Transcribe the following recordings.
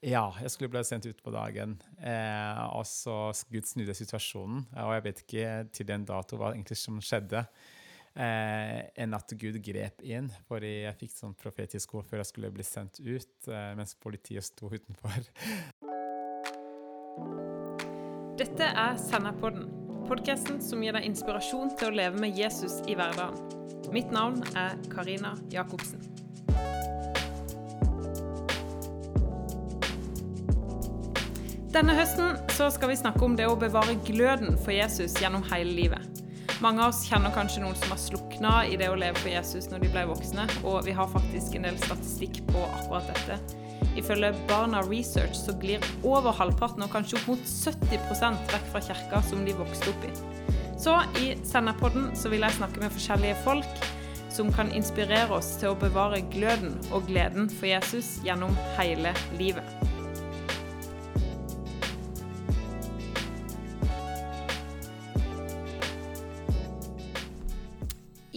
Ja, jeg skulle bli sendt ut på dagen. Eh, og så Gud snudde situasjonen. Og jeg vet ikke til den dato hva egentlig som skjedde. Eh, enn at Gud grep inn, For jeg fikk sånn profetisk ord før jeg skulle bli sendt ut, eh, mens politiet sto utenfor. Dette er Senderpodden, podkasten som gir deg inspirasjon til å leve med Jesus i hverdagen. Mitt navn er Karina Jacobsen. Denne høsten skal vi snakke om det å bevare gløden for Jesus gjennom hele livet. Mange av oss kjenner kanskje noen som har slukna i det å leve for Jesus når de ble voksne, og vi har faktisk en del statistikk på akkurat dette. Ifølge Barna Research så glir over halvparten, og kanskje opp mot 70% vekk fra kirka som de vokste opp i. Så i Senderpodden så vil jeg snakke med forskjellige folk som kan inspirere oss til å bevare gløden og gleden for Jesus gjennom hele livet.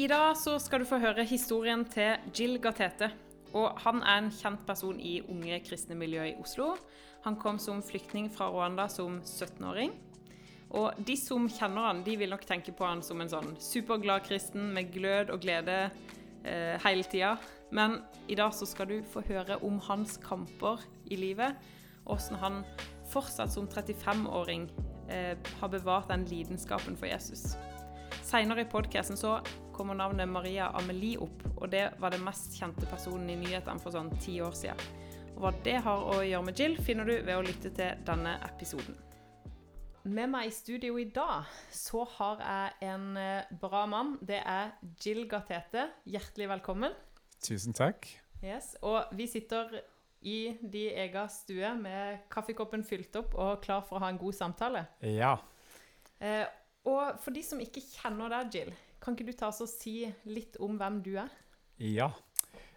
I dag skal du få høre historien til Jill Gatete. Og han er en kjent person i unge kristne miljø i Oslo. Han kom som flyktning fra Rwanda som 17-åring. Og de som kjenner han, de vil nok tenke på han som en sånn superglad kristen med glød og glede eh, hele tida. Men i dag så skal du få høre om hans kamper i livet. Åssen han fortsatt som 35-åring eh, har bevart den lidenskapen for Jesus. Seinere i podkasten så kommer navnet Maria Amelie opp, og det var den mest kjente personen i nyhetene for sånn ti år siden. Og Hva det har å gjøre med Jill, finner du ved å lytte til denne episoden. Med meg i studio i dag så har jeg en eh, bra mann. Det er Jill Gatete. Hjertelig velkommen. Tusen takk. Yes. Og vi sitter i de ega stue med kaffekoppen fylt opp og klar for å ha en god samtale. Ja. Eh, og for de som ikke kjenner deg, Jill, kan ikke du ta oss og si litt om hvem du er? Ja.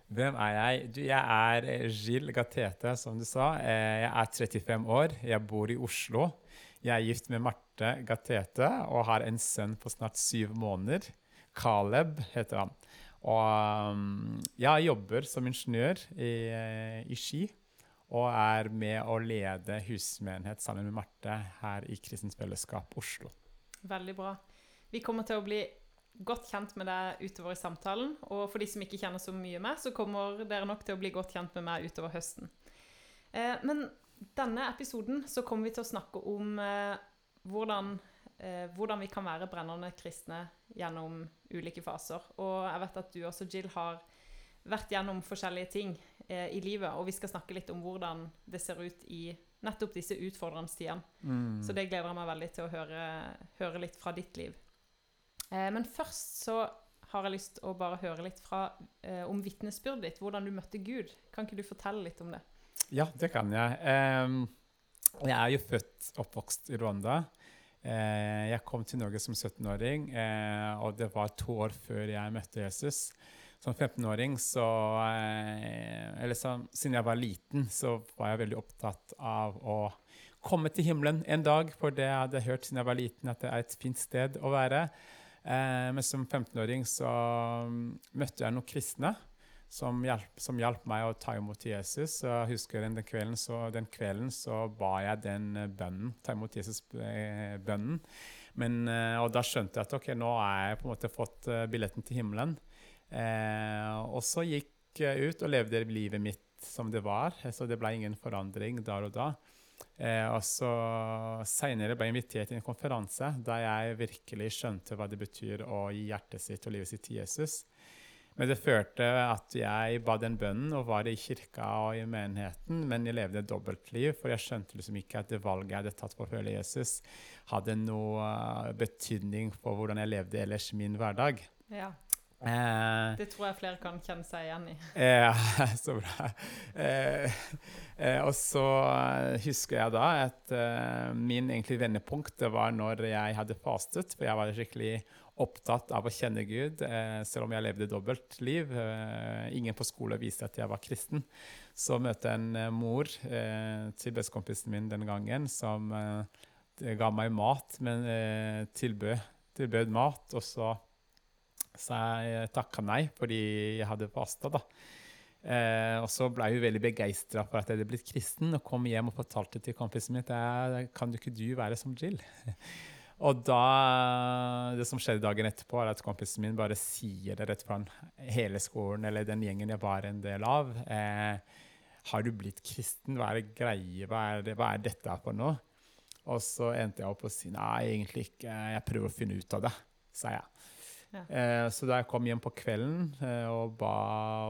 Hvem er jeg? Du, jeg er eh, Gilles Gatete, som du sa. Eh, jeg er 35 år. Jeg bor i Oslo. Jeg er gift med Marte Gatete og har en sønn på snart syv måneder. Caleb heter han. Og um, jeg jobber som ingeniør i, eh, i Ski. Og er med å lede husmenighet sammen med Marte her i Kristens Fellesskap Oslo. Veldig bra. Vi kommer til å bli godt kjent med deg utover i samtalen. Og for de som ikke kjenner så mye med, så kommer dere nok til å bli godt kjent med meg utover høsten. Eh, men denne episoden så kommer vi til å snakke om eh, hvordan, eh, hvordan, vi kan være brennende kristne gjennom ulike faser. Og jeg vet at du også, Jill, har vært gjennom forskjellige ting eh, i livet. Og vi skal snakke litt om hvordan det ser ut i nettopp disse utfordrende tidene. Mm. Så det gleder jeg meg veldig til å høre, høre litt fra ditt liv. Eh, men først så har jeg lyst å bare høre litt fra, eh, om vitnesbyrdet ditt, hvordan du møtte Gud. Kan ikke du fortelle litt om det? Ja, det kan jeg. Eh, jeg er jo født oppvokst i Rwanda. Eh, jeg kom til Norge som 17-åring, eh, og det var to år før jeg møtte Jesus. Som 15-åring så eh, Eller så, siden jeg var liten, så var jeg veldig opptatt av å komme til himmelen en dag, for det jeg hadde hørt siden jeg var liten, at det er et fint sted å være. Men som 15-åring så mm, møtte jeg noen kristne som hjalp, meg å ta imot Jesus. Og jeg husker den kvelden så, den kvelden så ba jeg den eh, bønnen, ta imot Jesus-bønnen. Eh, og da skjønte jeg at ok, nå har jeg på en måte fått billetten til himmelen. Eh, og så gikk jeg ut og levde livet mitt som det var. Så det ble ingen forandring der og da. Eh, og så Senere ble jeg invitert til en konferanse der jeg virkelig skjønte hva det betyr å gi hjertet sitt og livet sitt til Jesus. Men det førte at jeg ba den bønnen og var i kirka og i menigheten, men jeg levde et dobbeltliv, for jeg skjønte liksom ikke at det valget jeg hadde tatt for å følge Jesus, hadde noe betydning for hvordan jeg levde ellers min hverdag. Ja. Eh, det tror jeg flere kan kjenne seg igjen i. Ja, så bra. Eh, eh, og så husker jeg da at eh, min egentlig vendepunkt det var når jeg hadde fastet. For jeg var skikkelig opptatt av å kjenne Gud, eh, selv om jeg levde dobbeltliv. Eh, ingen på skole viste at jeg var kristen. Så møtte jeg en mor til bestekompisen min den gangen som ga meg mat, men tilbød, tilbød mat. og så så jeg takka nei fordi jeg hadde fasta, da. Eh, og så ble hun veldig begeistra for at jeg hadde blitt kristen, og kom hjem og fortalte til kompisen min at kan du ikke du være som Jill? og da, det som skjedde dagen etterpå, er at kompisen min bare sier det rett foran hele skolen, eller den gjengen jeg var en del av. Eh, har du blitt kristen? Hva er det greie? Hva er, det, hva er dette for noe? Og så endte jeg opp å si nei, egentlig ikke. Jeg prøver å finne ut av det, sa jeg. Ja. Eh, så da jeg kom hjem på kvelden eh, og ba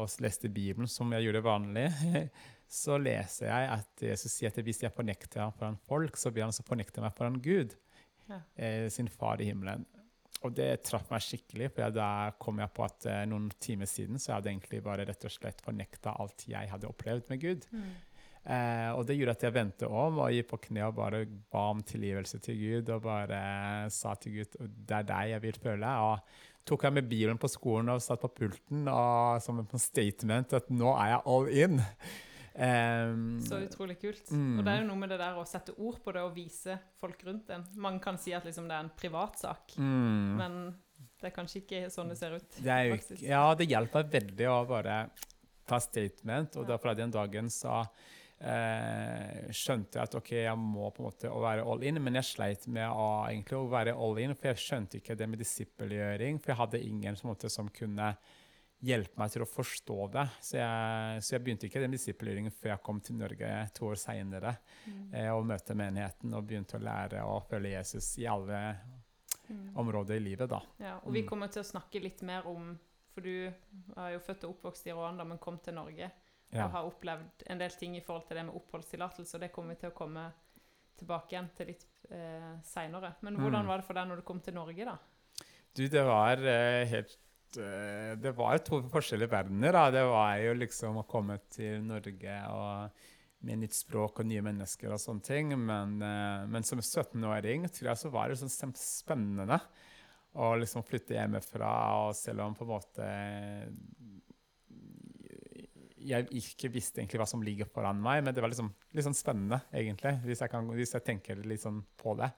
og leste Bibelen, som jeg gjorde vanlig, så leser jeg at Jesus sier at hvis jeg fornekter ham foran folk, så blir han også fornekte meg foran Gud, ja. eh, sin far i himmelen. Og det traff meg skikkelig, for da kom jeg på at noen timer siden så jeg hadde egentlig bare rett og slett fornekta alt jeg hadde opplevd med Gud. Mm. Eh, og det gjorde at jeg vendte om og gikk på kne og bare ba om tilgivelse til Gud. Og bare sa til Gud det er deg jeg vil føle. Og tok jeg med bilen på skolen og satt på pulten og, som en statement at nå er jeg all in. Um, så utrolig kult. Mm. Og det er jo noe med det der å sette ord på det og vise folk rundt en. Man kan si at liksom det er en privatsak, mm. men det er kanskje ikke sånn det ser ut. Det jo, ja, det hjelper veldig å bare ta statement, og ja. fra den dagen så eh, skjønte at ok, jeg må på en måte være all in, men jeg sleit med å, egentlig, å være all in, for jeg skjønte ikke det med disippelgjøring. For jeg hadde ingen som, måte, som kunne hjelpe meg til å forstå det. Så jeg, så jeg begynte ikke den disippelgjøringen før jeg kom til Norge to år seinere mm. eh, og møtte menigheten og begynte å lære å følge Jesus i alle mm. områder i livet. da. Ja, og vi mm. kommer til å snakke litt mer om For du er jo født og oppvokst i Rwanda, men kom til Norge ja. og har opplevd en del ting i forhold til det med oppholdstillatelse. Og det kommer vi til å komme tilbake igjen til litt eh, seinere. Men hvordan mm. var det for deg når du kom til Norge, da? Du, det var eh, helt eh, Det var to forskjellige verdener. da. Det var jo liksom å komme til Norge og med nytt språk og nye mennesker og sånne ting. Men, eh, men som 17-åring tror jeg så var det sånn spennende å liksom flytte hjemmefra, og selv om på en måte jeg ikke visste egentlig hva som ligger foran meg, men det var liksom, litt sånn spennende, egentlig, hvis jeg, kan, hvis jeg, tenker litt sånn på det.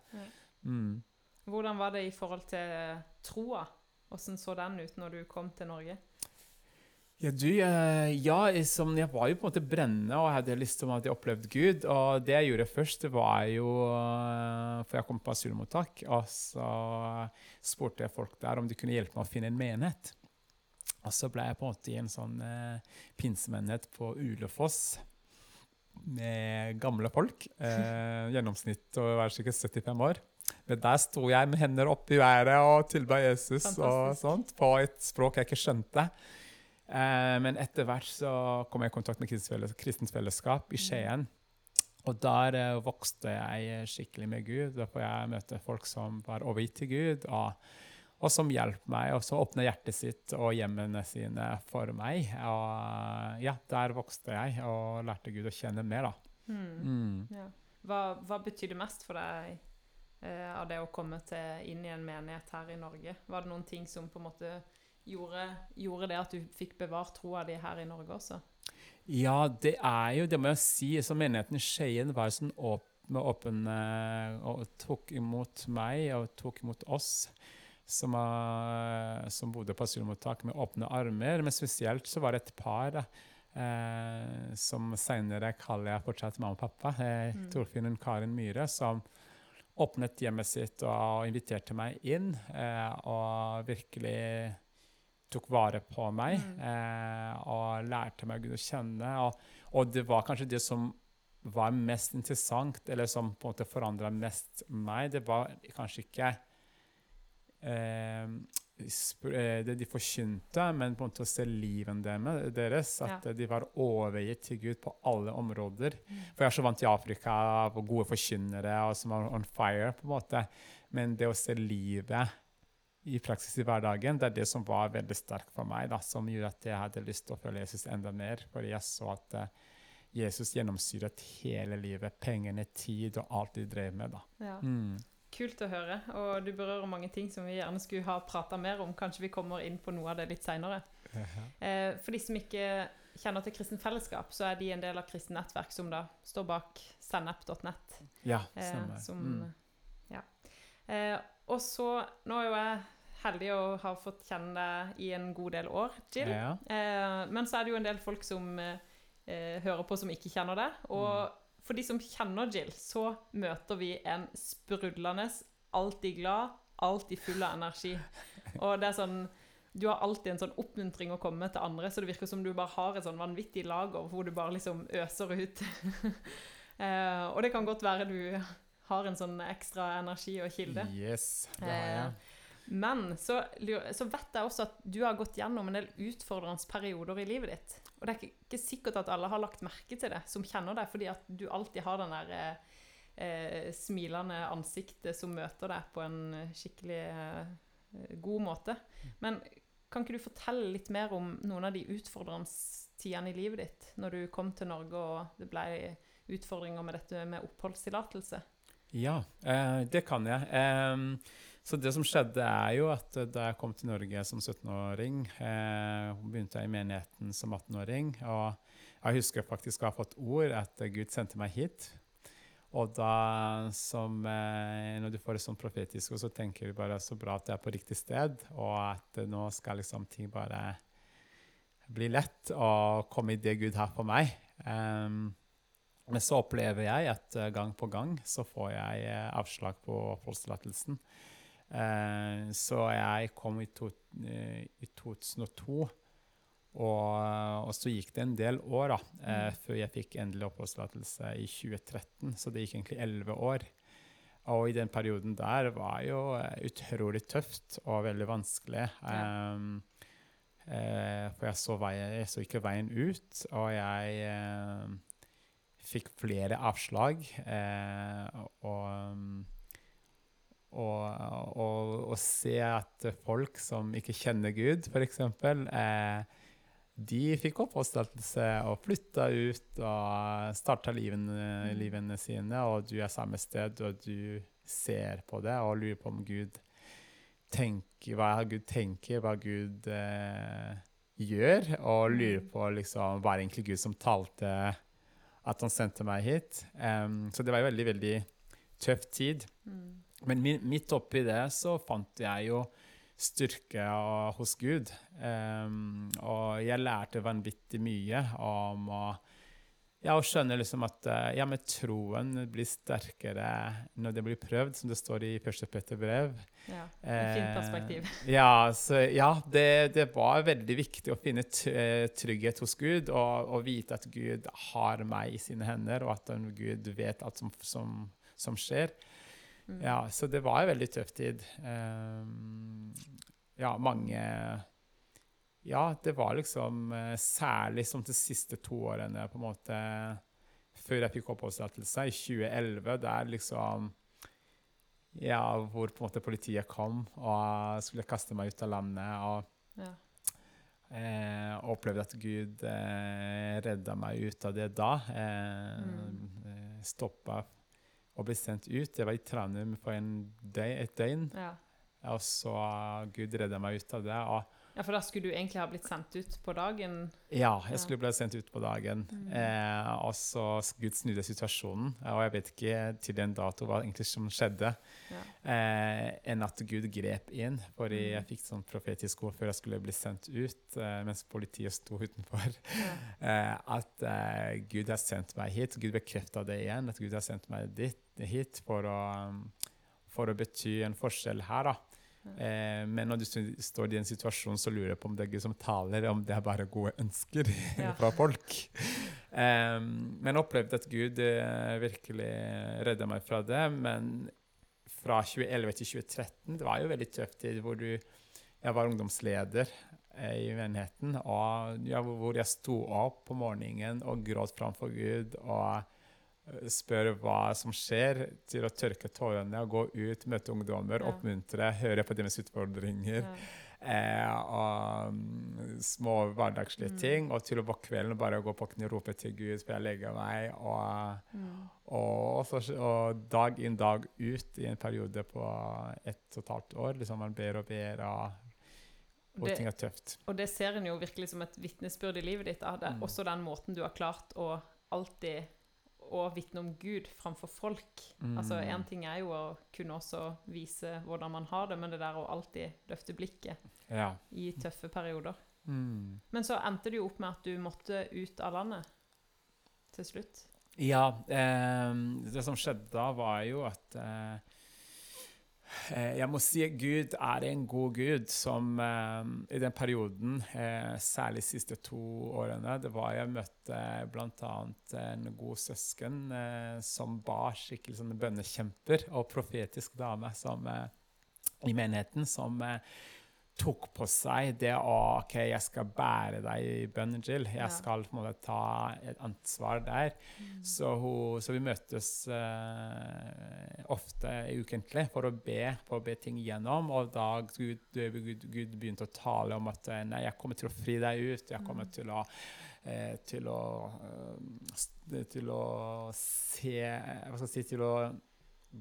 Mm. Hvordan var det i forhold til troa? Hvordan så den ut når du kom til Norge? Ja, du, eh, ja, som, jeg var jo på en måte brennende og hadde lyst til at jeg opplevde Gud. Og det jeg gjorde først, var jo eh, For jeg kom på asylmottak, og så spurte jeg folk der om de kunne hjelpe meg å finne en menighet. Og så ble jeg på en måte i en sånn eh, pinsemenighet på Ulefoss med gamle folk. Eh, gjennomsnitt å være sikkert 75 år. Men der sto jeg med hender opp i været og tilba Jesus og sånt, på et språk jeg ikke skjønte. Eh, men etter hvert så kom jeg i kontakt med Kristent Fellesskap i mm. Skien. Og der eh, vokste jeg skikkelig med Gud. Da får jeg møte folk som var overgitt til Gud. og og som hjalp meg, og som åpner hjertet sitt og hjemmene sine for meg. Og ja, der vokste jeg og lærte Gud å kjenne mer, da. Mm. Mm. Ja. Hva, hva, betyr det mest for deg eh, av det å komme til, inn i en menighet her i Norge? Var det noen ting som på en måte gjorde, gjorde det at du fikk bevart troa di her i Norge også? Ja, det er jo det må jeg si. Så menigheten Skien var sånn åpen, åpen og tok imot meg og tok imot oss som, er, som, bodde på asylmottak med åpne armer. Men spesielt så var det et par da, eh, som seinere kaller jeg fortsatt mamma og pappa. Eh, mm. Torfinn og Karin Myhre, som åpnet hjemmet sitt og inviterte meg inn. og virkelig tok vare på meg mm. og lærte meg å kjenne. Og, og, det var kanskje det som var mest interessant, eller som på en måte forandra mest meg. Det var kanskje ikke Eh, eh, det de forkynte, men på en måte å se livet deres. At ja. de var overgitt til Gud på alle områder. Mm. For jeg er så vant til Afrika på gode forkynnere og som er on fire. på en måte. Men det å se livet i praksis i hverdagen, det er det som var veldig sterkt for meg. Da, som gjorde at jeg hadde lyst til å følge Jesus enda mer. Fordi jeg så at uh, Jesus gjennomsyret hele livet. Pengene, tid og alt de drev med. da. Ja. Mm. Kult å høre. Og du berører mange ting som vi gjerne skulle ha prata mer om. Kanskje vi kommer inn på noe av det litt seinere. Eh, for de som ikke kjenner til Kristen Fellesskap, så er de en del av Kristen Nettverk, som da står bak sennep.net. Ja, eh, mm. ja. Eh, og så Nå er jo jeg heldig å ha fått kjenne deg i en god del år, Jill. Ja. Eh, men så er det jo en del folk som hører på som ikke kjenner deg. Og for de som kjenner Jill, så møter vi en sprudlende, alltid glad, alltid full av energi. Og det er sånn Du har alltid en sånn oppmuntring å komme til andre, så det virker som du bare har et sånn vanvittig lager hvor du bare liksom øser ut. eh, og det kan godt være du har en sånn ekstra energi og kilde. Yes, det har jeg. Eh, Men så, så vet jeg også at du har gått gjennom en del utfordrende perioder i livet ditt. Og det er ikke, ikke sikkert at alle har lagt merke til det, som kjenner deg, fordi at du alltid har den der eh, eh, smilende ansiktet som møter deg på en eh, skikkelig eh, god måte. Men kan ikke du fortelle litt mer om noen av de utfordrende tidene i livet ditt, når du kom til Norge og det ble utfordringer med dette med oppholdstillatelse? Ja, eh, det kan jeg. Em, så det som skjedde, er jo at eh, da jeg kom til Norge som 17-åring, eh, begynte jeg i menigheten som 18-åring. Og jeg husker faktisk å ha fått ord at eh, Gud sendte meg hit. Og da som eh, Når du får det sånn profetisk så tenker du bare så bra at jeg er på riktig sted, og at eh, nå skal liksom ting bare bli lett å komme i det Gud har for meg. Um, men så opplever jeg at gang på gang så får jeg avslag på oppholdstillatelsen. Eh, så jeg kom i, to, eh, i 2002, og, og så gikk det en del år da, eh, før jeg fikk endelig oppholdstillatelse i 2013. Så det gikk egentlig elleve år. Og i den perioden der var jo eh, utrolig tøft og veldig vanskelig. Ja. Eh, for jeg så, vei, jeg så ikke veien ut, og jeg eh, fikk flere avslag. Og, og, se at folk som ikke kjenner Gud, f.eks., eh, de fikk oppholdstillatelse og flytta ut og starta livene, livene sine, og du er samme sted, og du ser på det og lurer på om Gud tenker, hva Gud tenker, hva Gud eh, gjør, og lurer på liksom, hva er egentlig Gud som talte at han sendte meg hit. Um, så det var en veldig, veldig tøff tid. Men midt oppi det så fant jeg jo styrke hos Gud. Um, og jeg lærte vanvittig mye om å ja, og skjønne liksom at eh, ja, men troen blir sterkere når det blir prøvd, som det står i 1. Petter brev. Ja, et fint Eh. Ja, så, ja det, det var veldig viktig å finne eh, trygghet hos Gud og, og vite at Gud har meg i sine hender, og at Gud vet alt som, som, som skjer. Mm. Ja, så det var en veldig tøff tid. Um, ja, mange Ja, det var liksom eh, særlig som de siste to årene, på en måte, før jeg fikk oppholdstillatelse, i 2011, der liksom ja, hvor på en måte politiet kom og skulle kaste meg ut av landet. Og Ja. eh, opplevde at Gud eh, redda meg ut av det da. Eh, Mm. Stoppa og ble sendt ut. Jeg var i for en døgn, et døgn, Ja. og så Gud redda meg ut av det. Og ja, for da skulle du egentlig ha blitt sendt ut på dagen. ja, jeg skulle blitt sendt ut på dagen. Mm. Eh, og så Gud snudde situasjonen, og jeg vet ikke til den dato hva egentlig som skjedde. Ja. Eh, enn at Gud grep inn, fordi Mm. jeg fikk sånn profetisk ord før jeg skulle bli sendt ut, eh, mens politiet sto utenfor. Ja. Eh, at eh, Gud har sendt meg hit. Gud bekrefta det igjen, at Gud har sendt meg dit, hit for å, for å bety en forskjell her. da. Eh, men når du står i en situasjon, så lurer jeg på om det er Gud som taler, om det er bare gode ønsker Ja. fra folk. Eh, men opplevde at Gud eh, virkelig redda meg fra det. Men fra 2011 til 2013, det var jo veldig tøff tid hvor du Jeg var ungdomsleder eh, i menigheten, og ja, hvor jeg sto opp på morgenen og gråt framfor Gud og spør hva som skjer, til å tørke tårene og gå ut, møte ungdommer, Ja. oppmuntre, høre på deres utfordringer. Ja. Eh, og mm, små hverdagslige Mm. ting. Og til og på kvelden bare gå på kne og rope til Gud før jeg legger meg. Og, Mm. og, også, og dag inn, dag ut i en periode på ett og et halvt år. liksom Man ber og ber, og, og Det- ting er tøft. Og det ser en jo virkelig som et vitnesbyrd i livet ditt. Da. Det Mm. også den måten du har klart å alltid å vitne om Gud framfor folk. Mm. Altså, Én ting er jo å kunne også vise hvordan man har det, men det der å alltid løfte blikket Ja. i tøffe perioder. Mm. Men så endte det jo opp med at du måtte ut av landet til slutt. Ja, eh, det som skjedde da, var jo at eh, Jeg må si at Gud er en god Gud som eh, i den perioden, eh, særlig de siste to årene, det var jeg møtte bl.a. en god søsken eh, som bar skikkelig sånne bønnekjemper, og profetisk dame som, eh, i menigheten som eh, tok på seg det å OK, jeg skal bære deg i bønn, Jill. Jeg skal på en måte ta et ansvar der. Så, hun, så vi møtes uh, ofte ukentlig for å be, for å be ting igjennom. Og da Gud, Gud, Gud begynte å tale om at eh, nei, jeg kommer til å fri deg ut. Jeg kommer til å uh, til å, uh, til å se Hva skal jeg si Til å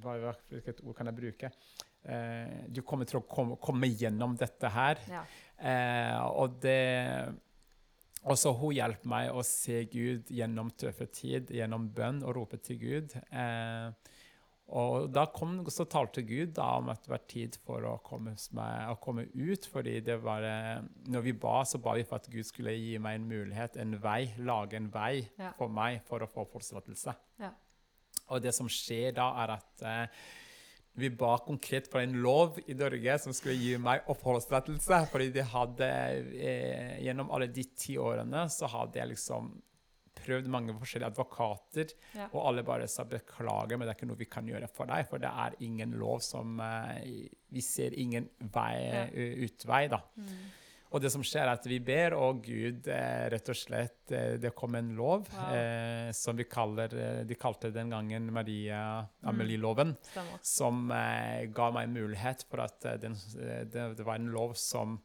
hva, Hvilket ord kan jeg bruke? Eh, du kommer til å komme, komme gjennom dette her. Ja. Eh, og det også hun hjelper meg å se Gud gjennom tøffe tid, gjennom bønn og rope til Gud. Eh, og da kom, så talte Gud da om at det var tid for å komme, meg, å komme ut. fordi det var, eh, når vi ba, så ba vi for at Gud skulle gi meg en mulighet, en vei, lage en vei Ja. for meg for å få oppholdstillatelse. Ja. Og det som skjer da, er at eh, vi ba konkret for en lov i Norge som skulle gi meg oppholdstillatelse. Fordi de hadde, eh, gjennom alle de ti årene så hadde jeg liksom prøvd mange forskjellige advokater, Ja. og alle bare sa beklager, men det er ikke noe vi kan gjøre for deg, for det er ingen lov som eh, Vi ser ingen vei, Ja. utvei, da. Og det som skjer, er at vi ber, og Gud eh, rett og slett eh, Det kom en lov Wow. eh, som vi kaller eh, De kalte den gangen Maria Amelie-loven Stemmer. som eh, ga meg mulighet for at den, det, det var en lov som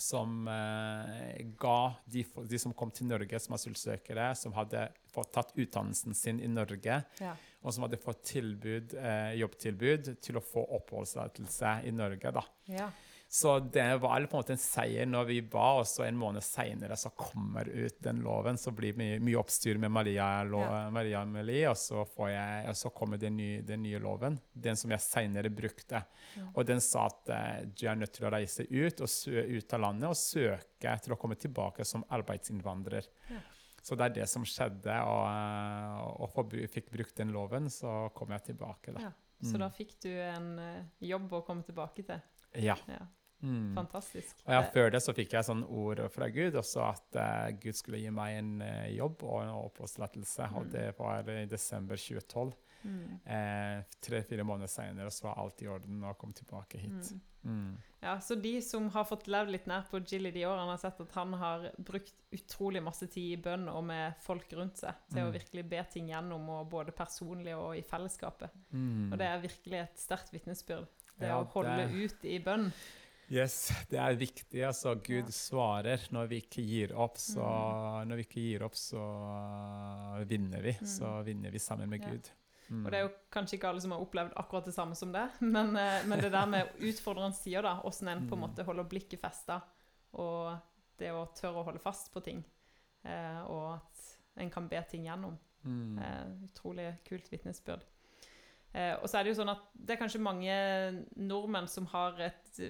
som eh, ga de, de som kom til Norge som asylsøkere, som hadde fått tatt utdannelsen sin i Norge, Ja. og som hadde fått tilbud, jobbtilbud til å få oppholdstillatelse i Norge. da. ja. Så det var på en måte en seier når vi ba, og så en måned seinere så kommer ut den loven. Så blir det mye, mye oppstyr med Maria, lo, Ja. Maria Amelie, og så, får jeg, og så kommer den nye, den nye loven. Den som jeg seinere brukte. Ja. Og den sa at eh, du er nødt til å reise ut, ut av landet og søke til å komme tilbake som arbeidsinnvandrer. Ja. Så det er det som skjedde, og, eh, og fikk brukt den loven, så kom jeg tilbake. da. Ja. Så Mm. da fikk du en eh, jobb å komme tilbake til. Ja. Ja. Mm. Fantastisk. Og ja, Før det så fikk jeg sånn ord fra Gud, også at uh, Gud skulle gi meg en uh, jobb og en oppholdstillatelse. Og Mm. det var i desember 2012. Mm. Eh, Tre-fire måneder senere så var alt i orden og kom tilbake hit. Mm. Mm. Ja, så de som har fått levd litt nær på Jill i de årene, har sett at han har brukt utrolig masse tid i bønn og med folk rundt seg til å Mm. virkelig be ting gjennom, og både personlig og i fellesskapet. Mm. Og det er virkelig et sterkt vitnesbyrd. Det Ja, å holde det- ut i bønn. Yes, det er viktig. altså Gud Ja. svarer når vi ikke gir opp. Så Mm. når vi ikke gir opp, så uh, vinner vi. Mm. Så vinner vi sammen med Ja. Gud. Mm. Og det er jo kanskje ikke alle som har opplevd akkurat det samme som det, men, eh, men det der med utfordrende sider, da, åssen en på en Mm. måte holder blikket festa, og det å tørre å holde fast på ting, eh, og at en kan be ting gjennom. mm. Eh, utrolig kult vitnesbyrd. Eh, og så er det jo sånn at det er kanskje mange nordmenn som har et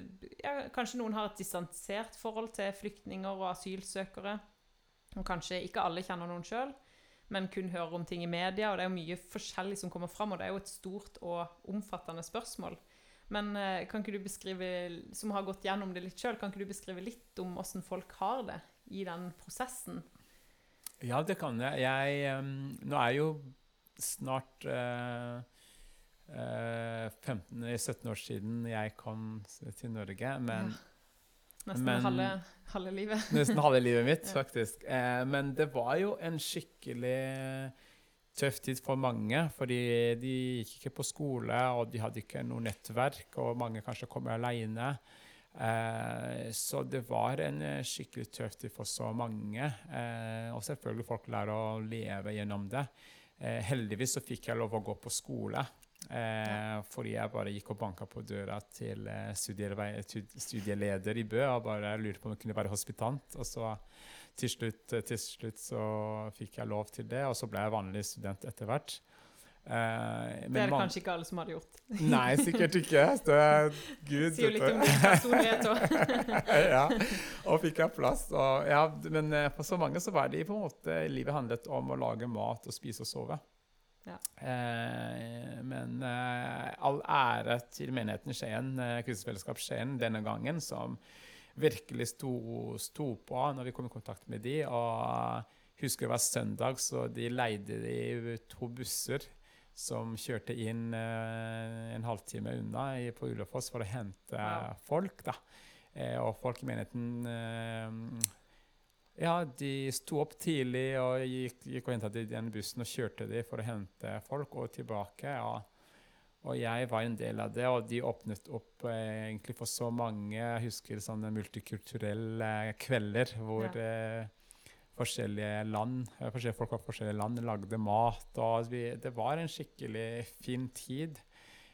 ja, Kanskje noen har et distansert forhold til flyktninger og asylsøkere. Og kanskje ikke alle kjenner noen sjøl, men kun hører om ting i media. Og det er jo mye forskjellig som kommer fram, og det er jo et stort og omfattende spørsmål. Men eh, kan ikke du beskrive, som har gått gjennom det litt sjøl, kan ikke du beskrive litt om åssen folk har det i den prosessen? Ja, det kan jeg. jeg em, nå er jo snart eh, 15-17 år siden jeg kom til Norge, men Nesten Men- halve, halve livet. nesten halve livet mitt, Ja. faktisk. Eh, men det var jo en skikkelig tøff tid for mange, fordi de gikk ikke på skole, og de hadde ikke noe nettverk, og mange kanskje kom alene. Eh, så det var en skikkelig tøff tid for så mange. Eh, og selvfølgelig folk lærer å leve gjennom det. Eh, heldigvis så fikk jeg lov å gå på skole. Eh, Fordi jeg bare gikk og banka på døra til eh, studieleder i Bø og bare lurte på om jeg kunne være hospitant. Og så til slutt, til slutt så fikk jeg lov til det, og så ble jeg vanlig student etter hvert. Eh, det er det kanskje ikke alle som hadde gjort. Nei, sikkert ikke. Det er Gud Sier jo litt om din personlighet òg. ja, og fikk jeg plass. Og, ja, men eh, for så mange så var det på en måte livet handlet om å lage mat og spise og sove. Ja. Eh, men eh, all ære til menigheten Skien, eh, Kristelig Skien denne gangen, som virkelig sto, sto, på når vi kom i kontakt med de, og husker det var søndag, så de leide de to busser som kjørte inn eh, en halvtime unna i, på Ulefoss for å hente ja. folk. da. Eh, og folk i menigheten eh, ja, de sto opp tidlig og gikk, gikk og henta den bussen og kjørte de for å hente folk og tilbake. Ja. Og jeg var en del av det, og de åpnet opp eh, egentlig for så mange Jeg husker sånne multikulturelle kvelder hvor ja. eh, forskjellige land. Eh, forskjellige folk fra forskjellige land lagde mat. og vi, Det var en skikkelig fin tid.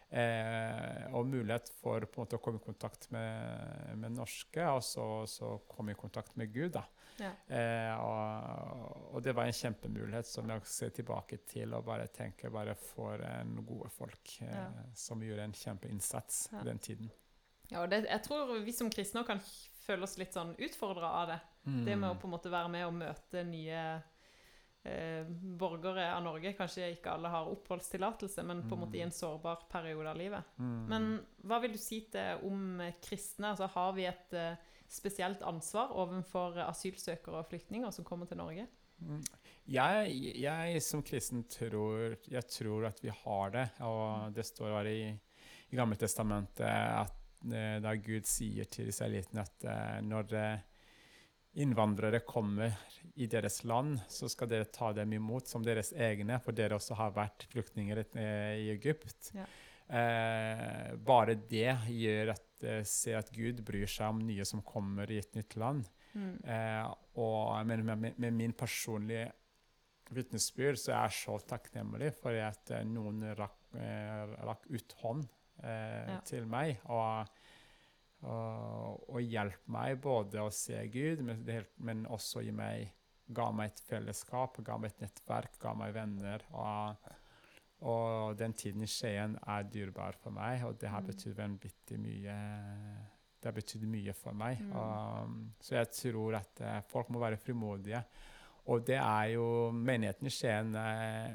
Eh, og mulighet for på en måte å komme i kontakt med, med norske, og så, så, komme i kontakt med Gud. da. Ja. Eh, og, og, det var en kjempemulighet som jeg ser tilbake til og bare tenker bare for en gode folk eh, ja. som gjorde en kjempeinnsats ja. den tiden. Ja, og det, jeg tror vi som kristne kan føle oss litt sånn utfordra av det. Mm. Det med å på en måte være med og møte nye eh, borgere av Norge. Kanskje ikke alle har oppholdstillatelse, men på en måte i en mm. sårbar periode av livet. Mm. Men hva vil du si til om kristne? Altså, har vi et uh, spesielt ansvar overfor asylsøkere og flyktninger som kommer til Norge? Mm. Jeg, jeg, som kristen tror, jeg tror at vi har det. Og det står i, i Gammeltestamentet at eh, da Gud sier til israelittene at uh, når uh, innvandrere kommer i deres land, så skal dere ta dem imot som deres egne, for dere også har vært flyktninger i Egypt. Ja. Eh, bare det gjør at eh, ser at Gud bryr seg om nye som kommer i et nytt land. Mm. Eh, og med, med, med, min personlige vitnesbyrd så er jeg så takknemlig for at eh, noen rakk, eh, rakk ut hånd eh, ja. til meg. og og, og hjelpe meg både å se Gud, men, men, også meg, ga meg et fellesskap, ga meg et nettverk, ga meg venner. Og, og den tiden i Skien er dyrebar for meg, og det har mm. betydd vanvittig mye. Det har betydd mye for meg. Mm. Og, så jeg tror at uh, folk må være frimodige. Og det er jo Menigheten i Skien uh,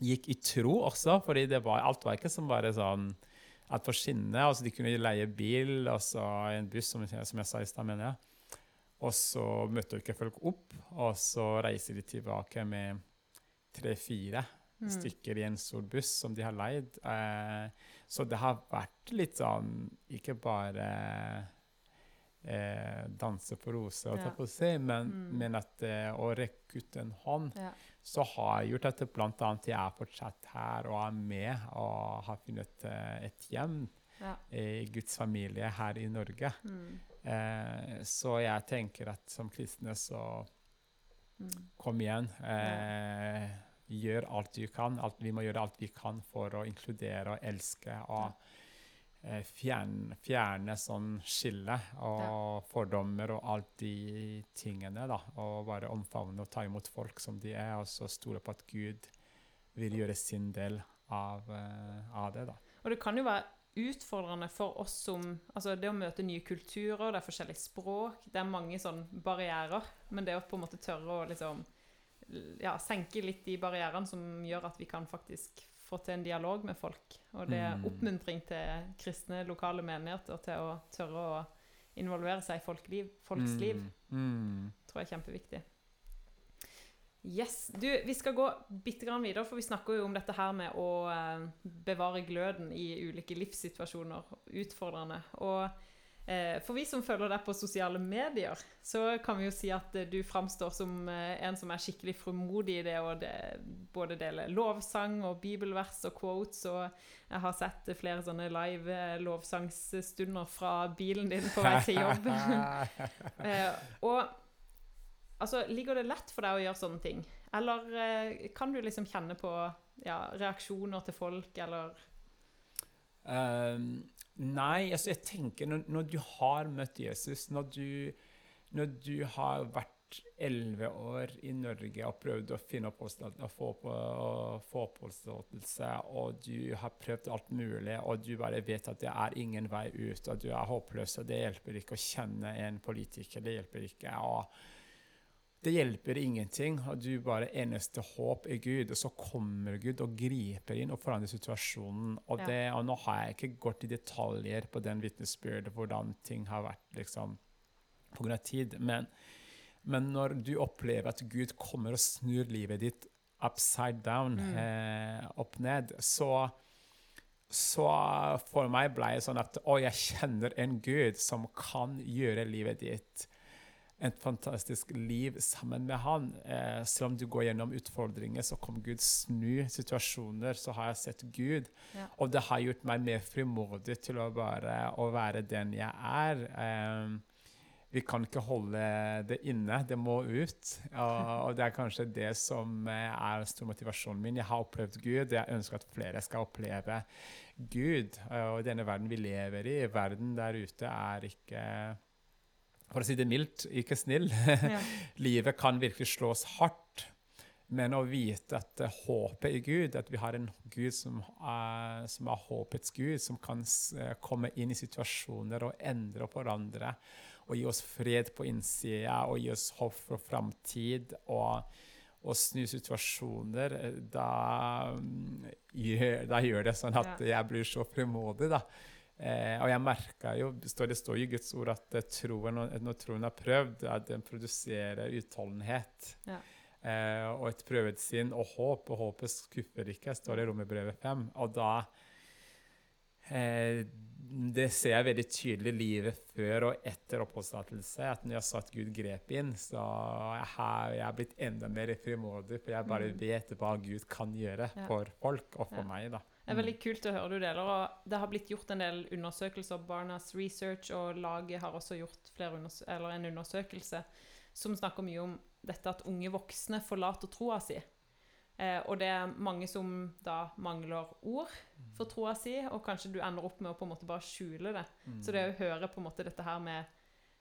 gikk i tro også, fordi det var, alt var ikke som bare sånn at for skinne, Altså de kunne leie bil, altså en buss, som, som jeg sa i stad, mener jeg. Og så møter ikke folk opp, og så reiser de tilbake med tre-fire. Stykker i en stor buss som de har leid. Eh, så det har vært litt sånn Ikke bare eh, danse på roser, ja. på seg, men, mm. men at eh, å rekke ut en hånd ja så har gjort at bl.a. jeg er fortsatt her og er med og har funnet uh, et hjem ja. i Guds familie her i Norge. Mm. Eh, så jeg tenker at som kristne så mm. Kom igjen. Uh, gjør alt du kan. Alt, vi må gjøre alt vi kan for å inkludere og elske. og Eh, fjerne, fjerne sånn skille og ja. fordommer og alt de tingene. da, Og bare omfavne og ta imot folk som de er, og så stole på at Gud vil gjøre sin del av, eh, av det. da. Og det kan jo være utfordrende for oss som altså Det å møte nye kulturer, det er forskjellige språk, det er mange sånn barrierer. Men det å på en måte tørre å liksom ja, senke litt de barrierene som gjør at vi kan faktisk få til en dialog med folk. Og det er mm. oppmuntring til kristne lokale menigheter til å tørre å involvere seg i folkliv, folks mm. liv. Mm. tror jeg er kjempeviktig. Yes. Du, vi skal gå bitte grann videre, for vi snakker jo om dette her med å eh, bevare gløden i ulike livssituasjoner. Utfordrende. Og for vi som følger deg på sosiale medier, så kan vi jo si at eh, du framstår som eh, en som er skikkelig frimodig i det å både dele lovsang og bibelvers og quotes, og jeg har sett flere sånne live lovsangsstunder fra bilen din på vei til jobb. og altså, ligger det lett for deg å gjøre sånne ting? Eller kan du liksom kjenne på ja, reaksjoner til folk, eller um Nei, altså jeg tenker når, når, du har møtt Jesus, når du, når du har vært elleve år i Norge og prøvd å finne oppholdstillatelse, og få, på, få oppholdstillatelse, og du har prøvd alt mulig, og du bare vet at det er ingen vei ut, og du er håpløs, og det hjelper ikke å kjenne en politiker, det hjelper ikke. og det hjelper ingenting, du bare eneste håp er Gud. Og så kommer Gud og griper inn og forandrer situasjonen. Og, det, og nå har jeg ikke gått i detaljer på den vitnesbyrdet, hvordan ting har vært liksom pga. tid. Men, men, når du opplever at Gud kommer og snur livet ditt upside down, mm. eh, opp ned, så så for meg ble det sånn at å, jeg kjenner en Gud som kan gjøre livet ditt et fantastisk liv sammen med han. Eh, selv om du går gjennom utfordringer, så kom Gud snu situasjoner. Så har jeg sett Gud. Ja. Og det har gjort meg mer frimodig til å, bare, å være den jeg er. Eh, vi kan ikke holde det inne, det må ut. Og, og det er kanskje det som eh, er stor motivasjonen min. Jeg har opplevd Gud, jeg ønsker at flere skal oppleve Gud. Og denne verden vi lever i, verden der ute, er ikke for å si det mildt, ikke snill. Ja. Livet kan virkelig slås hardt. Men å vite at håpet i Gud, at vi har en Gud som, er, som er håpets Gud, som kan uh, komme inn i situasjoner og endre og forandre, og gi oss fred på innsida og gi oss håp for framtid og, og, snu situasjoner, da, um, gjør, da, gjør, det sånn at jeg blir så frimodig. da. Eh, og jeg merka jo Det står, jo i Guds ord at eh, troen, når troen har prøvd, at den produserer utholdenhet. Ja. Eh, og et prøvet sinn og håp, og håpet skuffer ikke, står det i Romerbrevet 5. Og da eh, Det ser jeg veldig tydelig livet før og etter oppholdstillatelse. At når jeg sa at Gud grep inn, så jeg har jeg blitt enda mer frimodig, for jeg bare mm. vet hva Gud kan gjøre ja. for folk og for ja. meg. da. Det er veldig kult å høre du deler. og Det har blitt gjort en del undersøkelser. Barnas Research og laget har også gjort en undersøkelse som snakker mye om dette at unge voksne forlater troa si. Eh, og det er mange som da mangler ord for troa si, og kanskje du ender opp med å på en måte bare skjule det. Mm. Så det å høre på en måte dette her med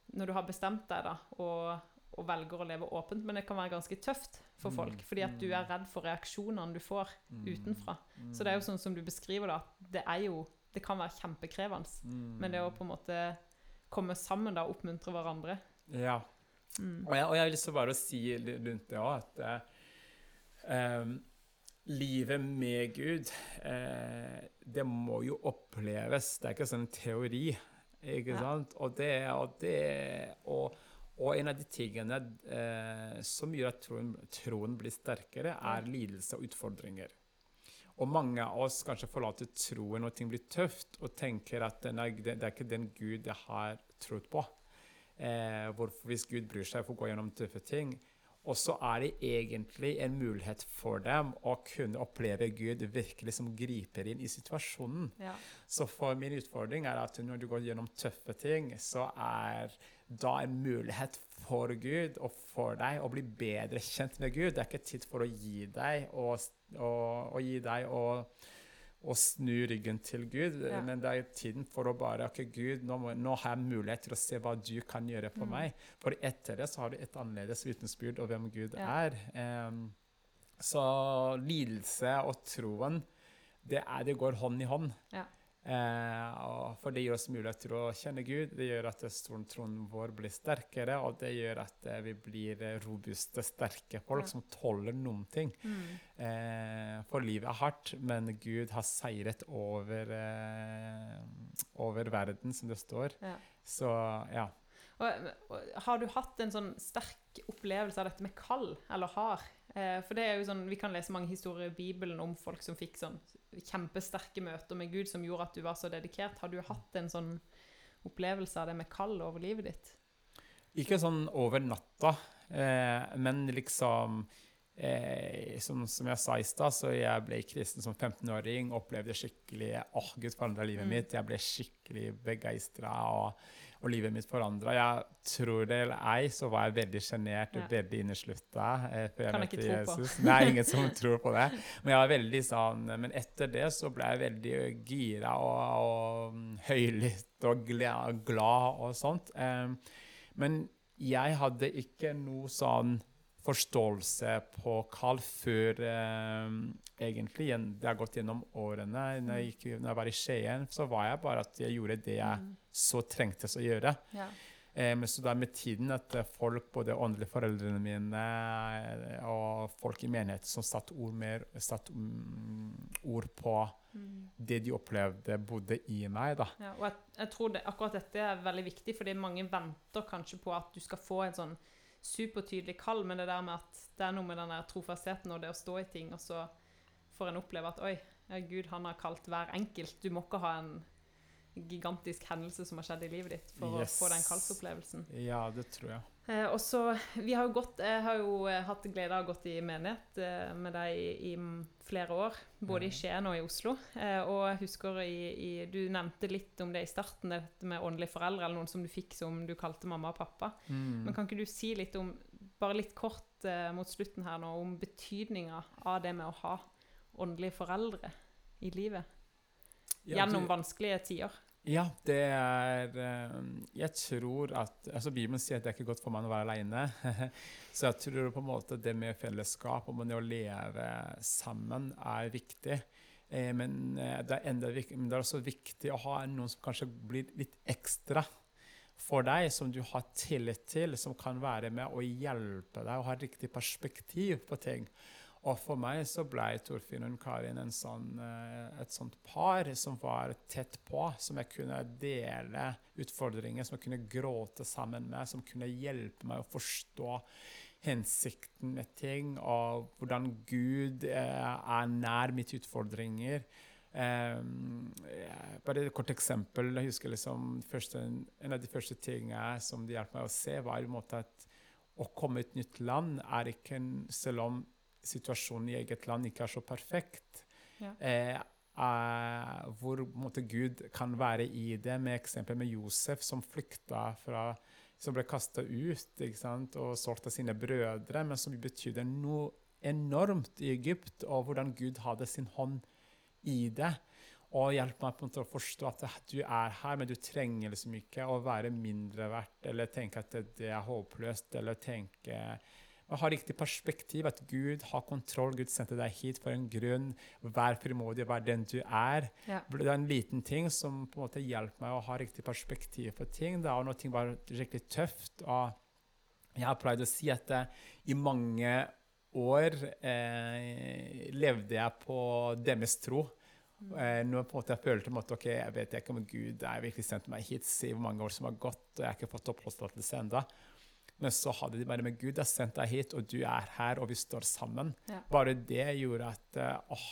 Når du har bestemt deg, da, og, og velger å leve åpent, men det kan være ganske tøft for folk. Mm. Fordi at du er redd for reaksjonene du får mm. utenfra. Så det er jo sånn som du beskriver da, at det er jo Det kan være kjempekrevende. Men det å på en måte komme sammen da og oppmuntre hverandre Ja. Mm. Og, jeg, og jeg har lyst til bare å si rundt det òg at eh, livet med Gud, eh, det må jo oppleves. Det er ikke sånn teori, ikke ja. sant? Og det, og det og og en av de tingene eh, som gjør at troen, troen, blir sterkere, er lidelse og utfordringer. Og mange av oss kanskje forlater troen når ting blir tøft, og tenker at er, det er ikke den Gud jeg har trodd på. Eh, hvorfor hvis Gud bryr seg for å gå gjennom tøffe ting? Og så er det egentlig en mulighet for dem å kunne oppleve Gud virkelig som griper inn i situasjonen. Ja. Så for min utfordring er at når du går gjennom tøffe ting, så er da en mulighet for Gud og for deg å bli bedre kjent med Gud. Det er ikke tid for å gi deg og, og, og gi deg og, og, snu ryggen til Gud, ja. men det er tiden for å bare OK, Gud, nå, må, nå, har jeg mulighet til å se hva du kan gjøre for mm. meg. For etter det så har du et annerledes vitnesbyrd om hvem Gud ja. er. Um, så lidelse og troen, det, er, det går hånd i hånd. Ja. Eh, for det gir oss mulighet til å kjenne Gud, det gjør at troen vår blir sterkere, og det gjør at eh, vi blir robuste, sterke folk som tåler noen ting. Mm. Eh, for livet er hardt, men Gud har seiret over, eh, over verden, som det står. Ja. Så ja. Har du hatt en sånn sterk opplevelse av dette med kall, eller har? Eh, for det er jo sånn, Vi kan lese mange historier i Bibelen om folk som fikk sånn kjempesterke møter med Gud som gjorde at du var så dedikert. Har du hatt en sånn opplevelse av det med kall over livet ditt? Ikke sånn over natta, eh, men liksom eh, som, som, jeg sa i stad, så jeg ble kristen som 15-åring. Opplevde skikkelig åh, oh, Gud forandra livet mm. mitt. Jeg ble skikkelig begeistra. Og og livet mitt forandra. Jeg tror det eller ei, så var jeg veldig sjenert ja. veldig inneslutta. Eh, før jeg kan møtte Jesus. På. Er ingen som tror på det. Men jeg var veldig sånn, men etter det så ble jeg veldig gira og, og høylytt og glad og sånt. Eh, men jeg hadde ikke noe sånn forståelse på kall før eh, egentlig det har gått gjennom årene. Når jeg, gikk, når jeg var i Skien, så var jeg bare at jeg gjorde det jeg Mm. så trengtes å gjøre. Ja. Eh, men så da med tiden at eh, folk, både åndelige foreldrene mine eh, og folk i menigheten som satte ord, mer, satt, mm, ord på Mm. det de opplevde bodde i meg, da. Ja, og jeg, jeg tror det, akkurat dette er veldig viktig, fordi mange venter kanskje på at du skal få en sånn supertydelig kall, men det der med at det er noe med den trofastheten og det å stå i ting, og så får en oppleve at oi, Gud han har kalt hver enkelt. Du må ikke ha en gigantisk hendelse som har skjedd i livet ditt for Yes. å få den kallsopplevelsen. Ja, det tror jeg. Eh, og så, vi har jo gått, Jeg har jo eh, hatt glede av å gått i menighet eh, med deg i, i flere år, både i Skien og i Oslo. Eh, og jeg husker i, i, Du nevnte litt om det i starten, dette med åndelige foreldre, eller noen som du fikk som du kalte mamma og pappa. Mm. Men kan ikke du si litt om, bare litt kort eh, mot slutten her nå, om betydninga av det med å ha åndelige foreldre i livet? Gjennom vanskelige tider. Ja, det er eh, Jeg tror at altså Bibelen sier at det er ikke godt for meg å være alene. Så jeg tror på en måte det med fellesskap og det å leve sammen er viktig. Eh, Men eh, det er, enda, men det er også viktig å ha noen som kanskje blir litt ekstra for deg, som du har tillit til, som kan være med og hjelpe deg og ha riktig perspektiv på ting. Og for meg så ble Torfinn og Karin sånn, eh, et sånt par som var tett på, som jeg kunne dele utfordringer, som jeg kunne gråte sammen med, som kunne hjelpe meg å forstå hensikten med ting, og hvordan Gud eh, er nær mitt utfordringer. Um, bare et kort eksempel. Jeg husker liksom første, En av de første tingene som det hjalp meg å se, var i en måte at å komme i et nytt land er ikke en, Selv om situasjonen i eget land ikke er så perfekt, Ja. eh, eh, hvor måte, Gud kan være i det, med eksempel med Josef som flykta fra Som ble kasta ut sant, og solgt av sine brødre, men som betydde noe enormt i Egypt, og hvordan Gud hadde sin hånd i det. Og hjelp meg på en måte å forstå at du er her, men du trenger liksom ikke å være mindre verdt, eller tenke at det, det er håpløst, eller tenke men ha riktig perspektiv, at Gud har kontroll, Gud sendte deg hit for en grunn. Vær frimodig, vær den du er. Ja. Det er en liten ting som på en måte hjelper meg å ha riktig perspektiv på ting. Da, og når ting var skikkelig tøft. og Jeg har pleid å si at det, i mange år eh, levde jeg på deres tro. Eh, når på en måte jeg følte at ok, jeg vet ikke om Gud er virkelig sendt meg hit, se hvor mange år som har gått, og jeg har ikke fått oppholdstillatelse ennå. Men så hadde de bare med Gud har sendt deg hit, og du er her, og vi står sammen. Ja. Bare det gjorde at eh, åh,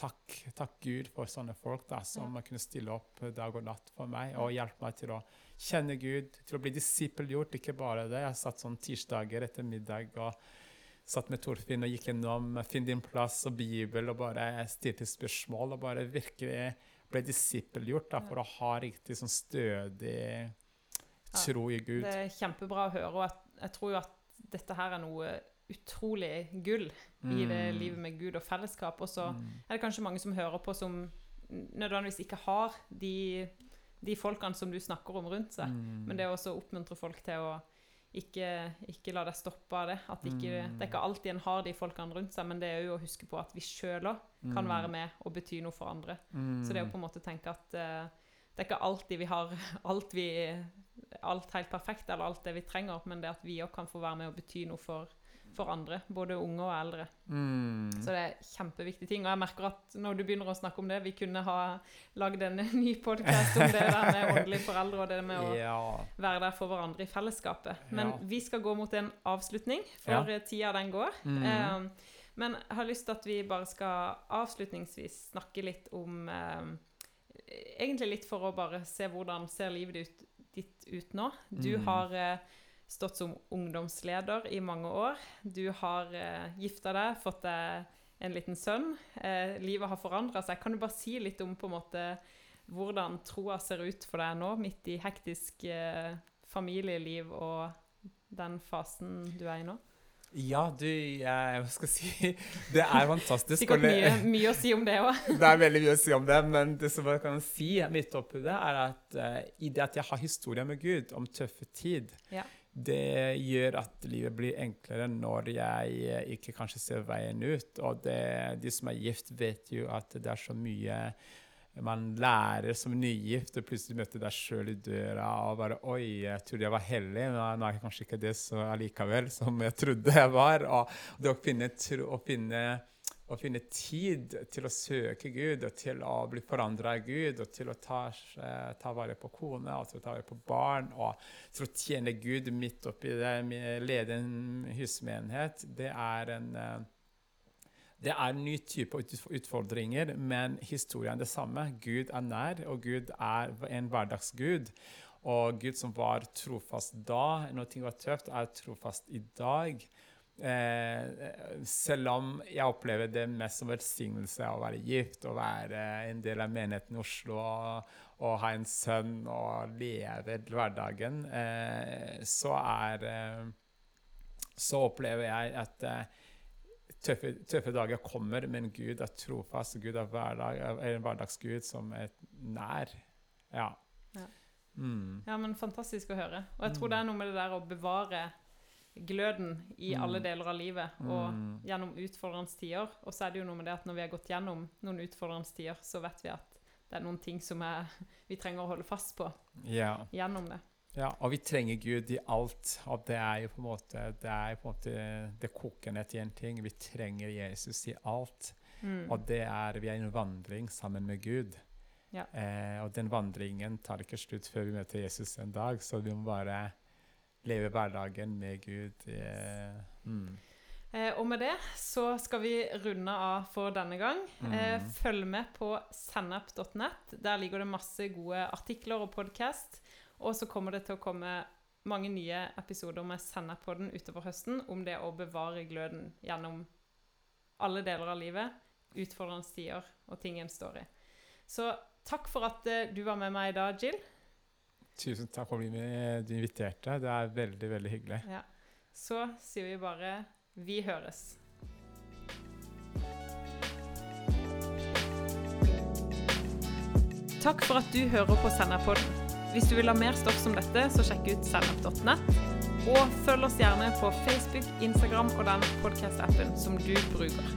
takk, takk Gud for sånne folk da, som kunne stille opp dag og natt for meg og hjelpe meg til å kjenne Gud, til å bli disippelgjort. Ikke bare det. Jeg satt sånn tirsdager etter middag og satt med Torfinn og gikk gjennom Finn din plass og Bibel og bare stilte spørsmål og bare virkelig ble disippelgjort da, for å ha riktig sånn stødig tro i Gud. Det er kjempebra å høre, og jeg, jeg tror jo at dette her er noe utrolig gull i det Mm. livet med Gud og fellesskap. Og så Mm. er det kanskje mange som hører på som nødvendigvis ikke har de, de folkene som du snakker om rundt seg. Mm. Men det er også å oppmuntre folk til å ikke, ikke la deg stoppe av det. At ikke, Mm. Det er ikke alltid en har de folkene rundt seg, men det er jo å huske på at vi sjøl òg kan være med og bety noe for andre. Mm. Så det er jo på en måte å tenke at eh, det er ikke alltid vi har alt, vi, alt helt perfekt, eller alt det vi trenger, men det at vi òg kan få være med og bety noe for, for andre, både unge og eldre. Mm. Så det er kjempeviktige ting. Og jeg merker at når du begynner å snakke om det, vi kunne ha lagd en ny podkast om det der med åndelige foreldre og det med å ja. være der for hverandre i fellesskapet. Men Ja. vi skal gå mot en avslutning, for Ja. tida den går. Mm. Eh, men jeg har lyst til at vi bare skal avslutningsvis snakke litt om eh, Egentlig litt for å bare se hvordan ser livet ditt, ditt ut nå. Du Mm. har eh, stått som ungdomsleder i mange år. Du har eh, gifta deg, fått deg en liten sønn. Eh, livet har forandra seg. Kan du bare si litt om på en måte hvordan troa ser ut for deg nå, midt i hektisk eh, familieliv og den fasen du er i nå? Ja, du, jeg, hva skal jeg si Det er fantastisk. Sikkert mye, mye å si om det òg. Det er veldig mye å si om det, men det som jeg kan si midt oppi det, er at uh, i det at jeg har historier med Gud om tøffe tid, Ja. det gjør at livet blir enklere når jeg eh, ikke kanskje ser veien ut. Og det, de som er gift, vet jo at det er så mye man lærer som nygift, og plutselig møter deg sjøl i døra og bare Oi, jeg trodde jeg var hellig, men nå er jeg kanskje ikke det så allikevel som jeg trodde jeg var. Og det å finne, å finne, å finne tid til å søke Gud, og til å bli forandra av Gud, og til å ta, eh, ta, vare på kone, og til å ta vare på barn, og til å tjene Gud midt oppi det, lede en husmenighet, det er en eh, det er en ny type utfordringer, men historien er det samme. Gud er nær, og Gud er en hverdagsgud. Og Gud som var trofast da, når ting var tøft, er trofast i dag. Eh, selv om jeg opplever det mest som velsignelse å være gift og være en del av menigheten i Oslo og, og ha en sønn og leve hverdagen, eh, så er eh, Så opplever jeg at eh, tøffe, tøffe, dager kommer, men Gud er trofast. Gud er, hverdag, er en hverdagsgud som er nær. Ja. Ja. Mm. ja. men fantastisk å høre. Og jeg tror mm. det er noe med det der å bevare gløden i mm. alle deler av livet og mm. gjennom utfordrende tider. Og så er det jo noe med det at når vi har gått gjennom noen utfordrende tider, så vet vi at det er noen ting som er, vi trenger å holde fast på ja. gjennom det. Ja, og vi trenger Gud i alt. Og det er jo på en måte det, er på en måte, det koker ned til én ting. Vi trenger Jesus i alt. Mm. Og det er vi er i en vandring sammen med Gud. Ja. Eh, og den vandringen tar ikke slutt før vi møter Jesus en dag, så vi må bare leve hverdagen med Gud. Eh, mm. eh, og med det så skal vi runde av for denne gang. Mm. Eh, følg med på sennep.net. Der ligger det masse gode artikler og podkast. Og så kommer det til å komme mange nye episoder med Sennep-podden utover høsten om det å bevare gløden gjennom alle deler av livet, utfordrende tider og ting en står i. Så takk for at uh, du var med meg i dag, Jill. Tusen takk for at du inviterte. Det er veldig, veldig hyggelig. Ja. Så sier vi bare vi høres. Takk for at du hører på Senderpodden. Hvis du vil ha mer stoff som dette, så sjekk ut sennep.nett. Og følg oss gjerne på Facebook, Instagram og den podkast-appen som du bruker.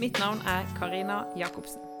Mitt navn er Karina Jacobsen.